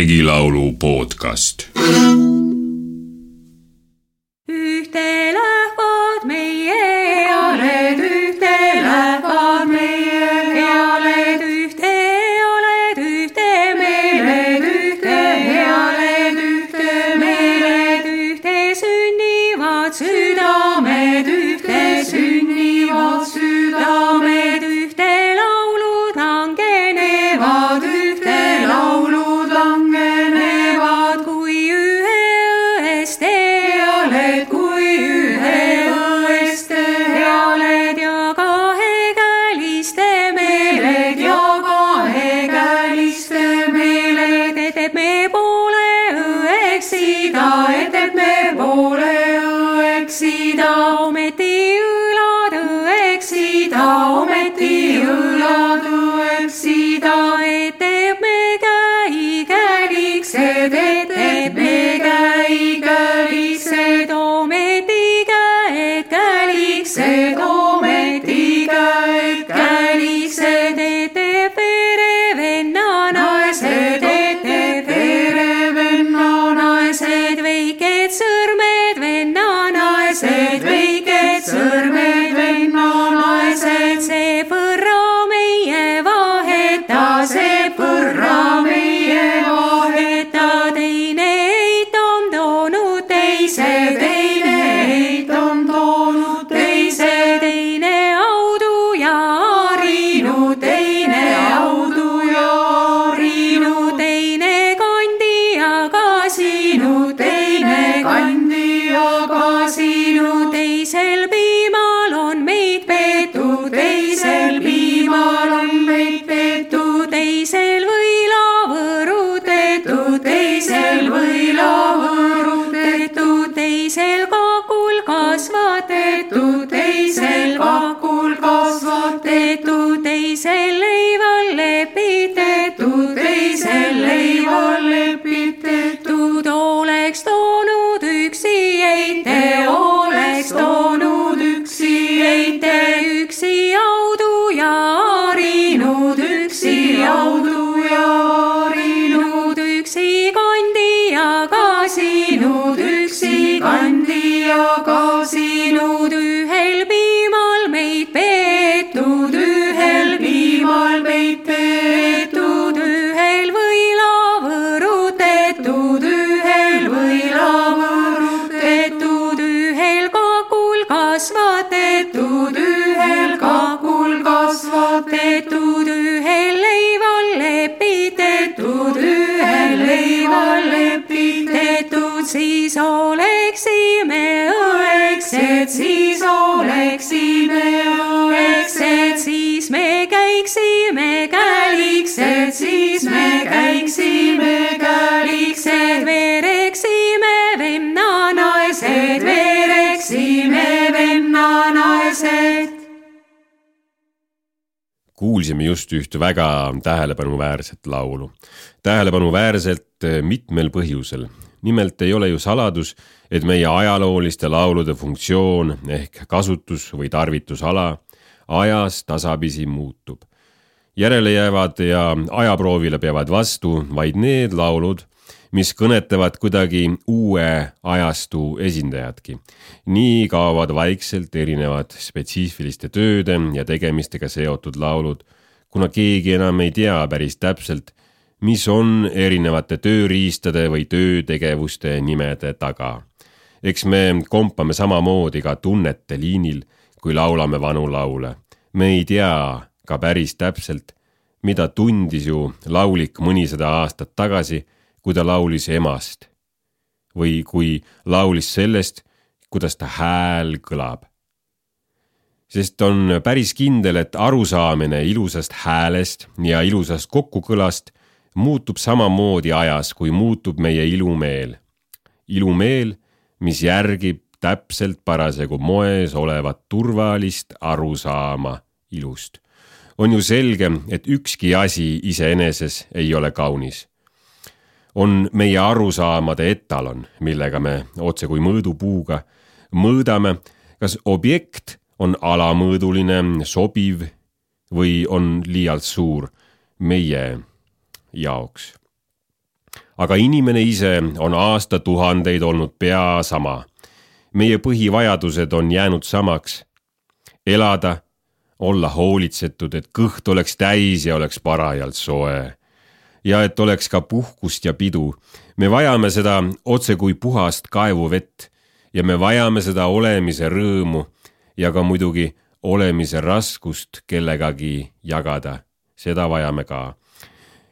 regilaulu podcast. Kasinud, üksi kandi siis me käiksime käliksed, veereksime vennanaised, veereksime vennanaised. kuulsime just ühte väga tähelepanuväärset laulu. tähelepanuväärselt eh, mitmel põhjusel. nimelt ei ole ju saladus, et meie ajalooliste laulude funktsioon ehk kasutus või tarvitusala ajas tasapisi muutub. Järele jäävad ja ajaproovile peavad vastu vaid need laulud, mis kõnetavad kuidagi uue ajastu esindajatki. nii kaovad vaikselt erinevad spetsiifiliste tööde ja tegemistega seotud laulud, kuna keegi enam ei tea päris täpselt, mis on erinevate tööriistade või töötegevuste nimede taga. eks me kompame samamoodi ka tunnete liinil, kui laulame vanu laule. me ei tea ka päris täpselt, mida tundis ju laulik mõnisada aastat tagasi kui ta laulis emast või kui laulis sellest, kuidas ta hääl kõlab. sest on päris kindel, et arusaamine ilusast häälest ja ilusast kokkukõlast muutub samamoodi ajas, kui muutub meie ilumeel. ilumeel, mis järgib täpselt parasjagu moes olevat turvalist arusaama ilust. On ju selge, et ükski asi iseeneses ei ole kaunis on meie arusaamade etalon, millega me otsekui mõõdupuuga mõõdame, kas objekt on alamõõduline, sobiv või on liialt suur meie jaoks. aga inimene ise on aastatuhandeid olnud pea sama. meie põhivajadused on jäänud samaks. elada, olla hoolitsetud, et kõht oleks täis ja oleks parajalt soe. ja et oleks ka puhkust ja pidu. me vajame seda otse kui puhast kaevuvett ja me vajame seda olemise rõõmu ja ka muidugi olemise raskust kellegagi jagada, seda vajame ka.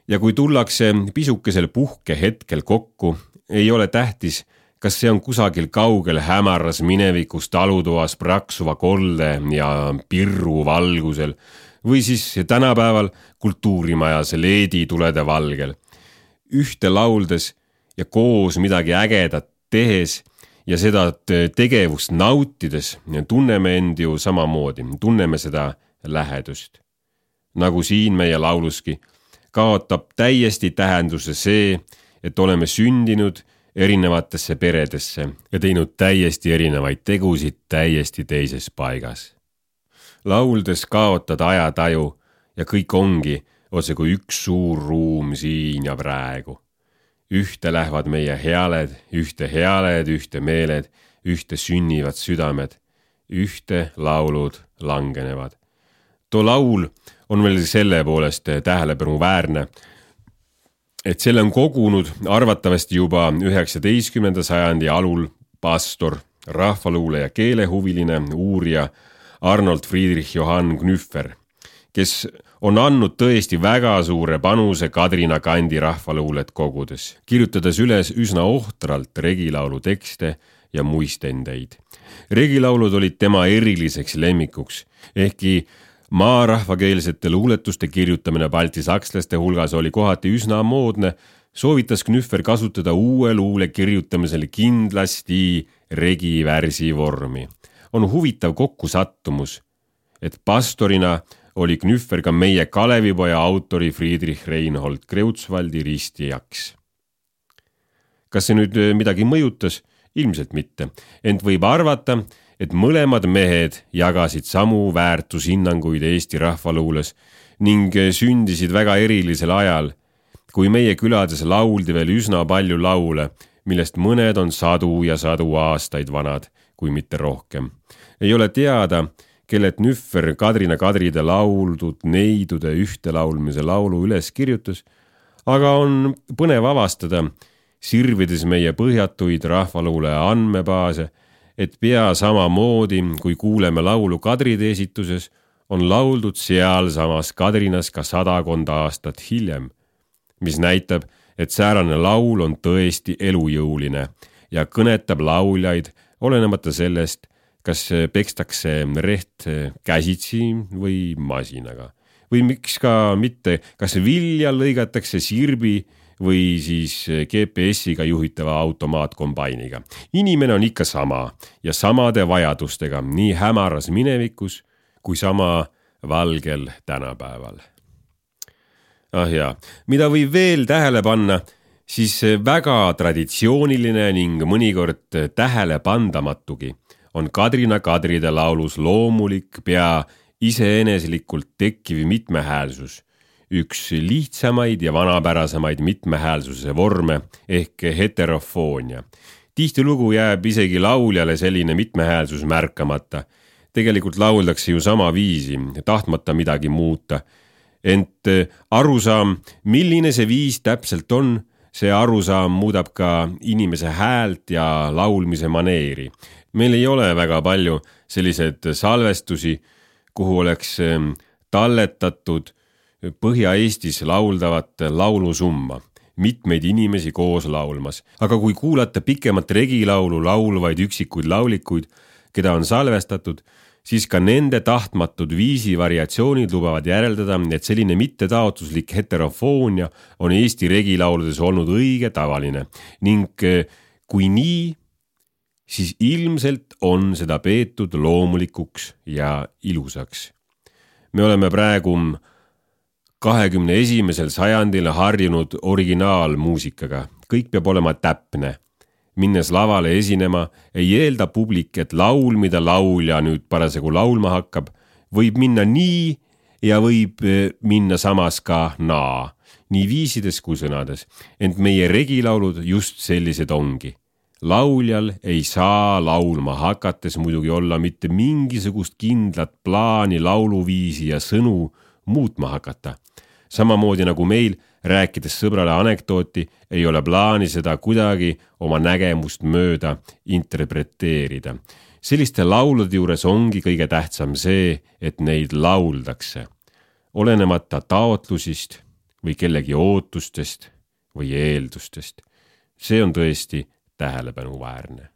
ja kui tullakse pisukesel puhkehetkel kokku, ei ole tähtis, kas see on kusagil kaugel hämaras minevikus talutoas praksuva kolde ja pirru valgusel või siis tänapäeval kultuurimajas leeditulede valgel. ühte lauldes ja koos midagi ägedat tehes ja seda tegevust nautides tunneme end ju samamoodi, tunneme seda lähedust. nagu siin meie lauluski, kaotab täiesti tähenduse see, et oleme sündinud erinevatesse peredesse ja teinud täiesti erinevaid tegusid täiesti teises paigas. lauldes kaotad ajataju ja kõik ongi otse kui üks suur ruum siin ja praegu ühte lähevad meie healed, ühte healed, ühte meeled, ühte sünnivad südamed, ühte laulud langenevad. too laul on veel selle poolest tähelepanuväärne, et selle on kogunud arvatavasti juba üheksateistkümnenda sajandi alul pastor, rahvaluule ja keelehuviline uurija Arnold Friedrich Johann Knüffer, kes on andnud tõesti väga suure panuse Kadrina kandi rahvaluulet kogudes, kirjutades üles üsna ohtralt regilaulu tekste ja muistendeid. regilaulud olid tema eriliseks lemmikuks, ehkki maarahvakeelsete luuletuste kirjutamine baltisakslaste hulgas oli kohati üsna moodne, soovitas Knüffer kasutada uue luule kirjutamisel kindlasti regivärsi vormi. on huvitav kokkusattumus, et pastorina oli Knüffer ka meie Kalevipoja autori Friedrich Reinhold Kreutzwaldi ristijaks. kas see nüüd äh, midagi mõjutas? ilmselt mitte, ent võib arvata, et mõlemad mehed jagasid samu väärtushinnanguid Eesti rahvaluules ning sündisid väga erilisel ajal, kui meie külades lauldi veel üsna palju laule, millest mõned on sadu ja sadu aastaid vanad, kui mitte rohkem. ei ole teada kellelt Nüffer Kadrina Kadride lauldud neidude ühtelaulmise laulu üles kirjutas, aga on põnev avastada, sirvides meie põhjatuid rahvaluule andmebaase, et pea samamoodi, kui kuuleme laulu Kadride esituses, on lauldud sealsamas Kadrinas ka sadakond aastat hiljem, mis näitab, et säärane laul on tõesti elujõuline ja kõnetab lauljaid, olenemata sellest, kas pekstakse reht käsitsi või masinaga või miks ka mitte, kas vilja lõigatakse sirbi või siis GPS-iga juhitava automaatkombainiga. inimene on ikka sama ja samade vajadustega nii hämaras minevikus kui sama valgel tänapäeval. ah jaa, mida võib veel tähele panna, siis väga traditsiooniline ning mõnikord tähelepandamatugi on Kadrina Kadride laulus loomulik, pea iseeneslikult tekkiv mitmehäälsus, üks lihtsamaid ja vanapärasemaid mitmehäälsuse vorme ehk heterofoonia. tihtilugu jääb isegi lauljale selline mitmehäälsus märkamata. tegelikult lauldakse ju sama viisi, tahtmata midagi muuta. ent arusaam, milline see viis täpselt on see arusaam muudab ka inimese häält ja laulmise maneeri meil ei ole väga palju selliseid salvestusi, kuhu oleks ehm, talletatud Põhja-Eestis lauldavat laulusumma, mitmeid inimesi koos laulmas, aga kui kuulata pikemat regilaulu laulvaid üksikuid laulikuid, keda on salvestatud, siis ka nende tahtmatud viisi variatsioonid lubavad järeldada, et selline mittetaotluslik heterofoonia on Eesti regilauludes olnud õige tavaline. Ning eh, kui nii siis ilmselt on seda peetud loomulikuks ja ilusaks. me oleme praegu kahekümne esimesel sajandil harjunud originaalmuusikaga, kõik peab olema täpne. minnes lavale esinema, ei eelda publik, et laul, mida laulja nüüd parasjagu laulma hakkab, võib minna nii ja võib eh, minna samas ka naa nii viisides kui sõnades, ent meie regilaulud just sellised ongi. Lauljal ei saa laulma hakates muidugi olla mitte mingisugust kindlat plaani, lauluviisi ja sõnu muutma hakata. samamoodi nagu meil, rääkides sõbrale anekdooti, ei ole plaani seda kuidagi oma nägemust mööda interpreteerida. selliste laulude juures ongi kõige tähtsam see, et neid lauldakse, olenemata taotlusist või kellegi ootustest või eeldustest. see on tõesti tähelepanuväärne